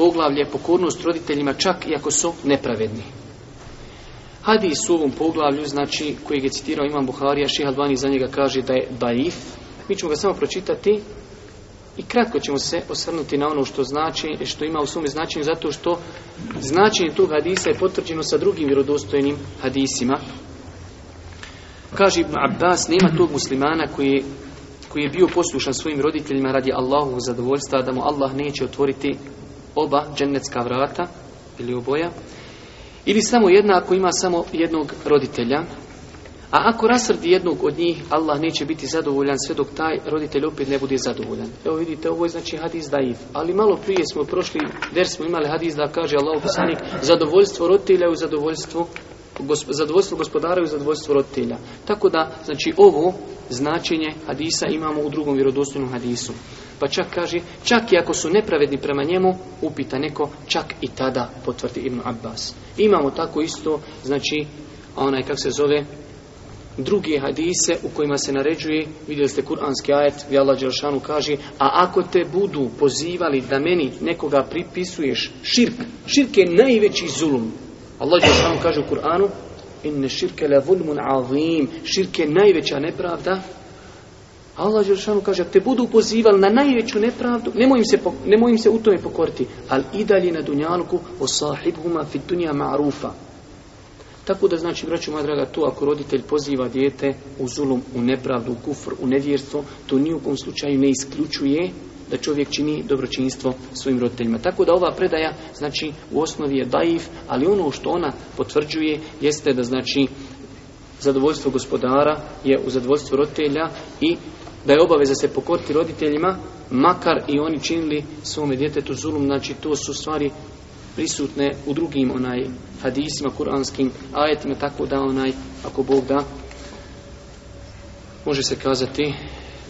poglavlje pokornost roditeljima čak i ako su nepravedni. Hadis u ovom poglavlju, znači koji je citirao Imam Buharija, Ših Albani za njega kaže da je daif. Mi ćemo ga samo pročitati i kratko ćemo se osvrnuti na ono što znači, što ima u svom značenju, zato što značenje tog hadisa je potvrđeno sa drugim vjerodostojenim hadisima. Kaže Ibn Abbas, nema tog muslimana koji koji je bio poslušan svojim roditeljima radi Allahovog zadovoljstva, da mu Allah neće otvoriti oba dženecka vrata ili oboja ili samo jedna ako ima samo jednog roditelja a ako rasrdi jednog od njih Allah neće biti zadovoljan sve dok taj roditelj opet ne bude zadovoljan evo vidite ovo je znači hadis daif ali malo prije smo prošli jer smo imali hadis da kaže Allah posanik zadovoljstvo roditelja u zadovoljstvu gosp, zadovoljstvo gospodara i zadovoljstvo roditelja tako da znači ovo značenje hadisa imamo u drugom vjerodostojnom hadisu Pa čak kaže, čak i ako su nepravedni prema njemu, upita neko, čak i tada potvrdi Ibn Abbas. Imamo tako isto, znači, onaj, kak se zove, drugi hadise u kojima se naređuje, vidjeli ste kuranski ajet, gdje Allah Đeršanu kaže, a ako te budu pozivali da meni nekoga pripisuješ širk, širk je najveći zulum. Allah Đeršanu kaže u Kur'anu, inne širke le vulmun avim, širk je najveća nepravda, Allah Đeršanu kaže, te budu pozivali na najveću nepravdu, nemoj im se, nemoj im se u tome pokoriti, ali i dalje na dunjanuku o sahibhuma fit dunja ma'rufa. Tako da znači, braću moja draga, to ako roditelj poziva dijete u zulum, u nepravdu, u kufr, u nevjerstvo, to nijukom slučaju ne isključuje da čovjek čini dobročinstvo svojim roditeljima. Tako da ova predaja, znači, u osnovi je daif, ali ono što ona potvrđuje jeste da, znači, zadovoljstvo gospodara je u zadovoljstvu roditelja i da je obaveza se pokoriti roditeljima, makar i oni činili svome djetetu zulum, znači to su stvari prisutne u drugim onaj hadisima, kuranskim ajetima, tako da onaj, ako Bog da, može se kazati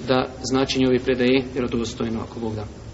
da značenje ove predaje je rodostojno, ako Bog da.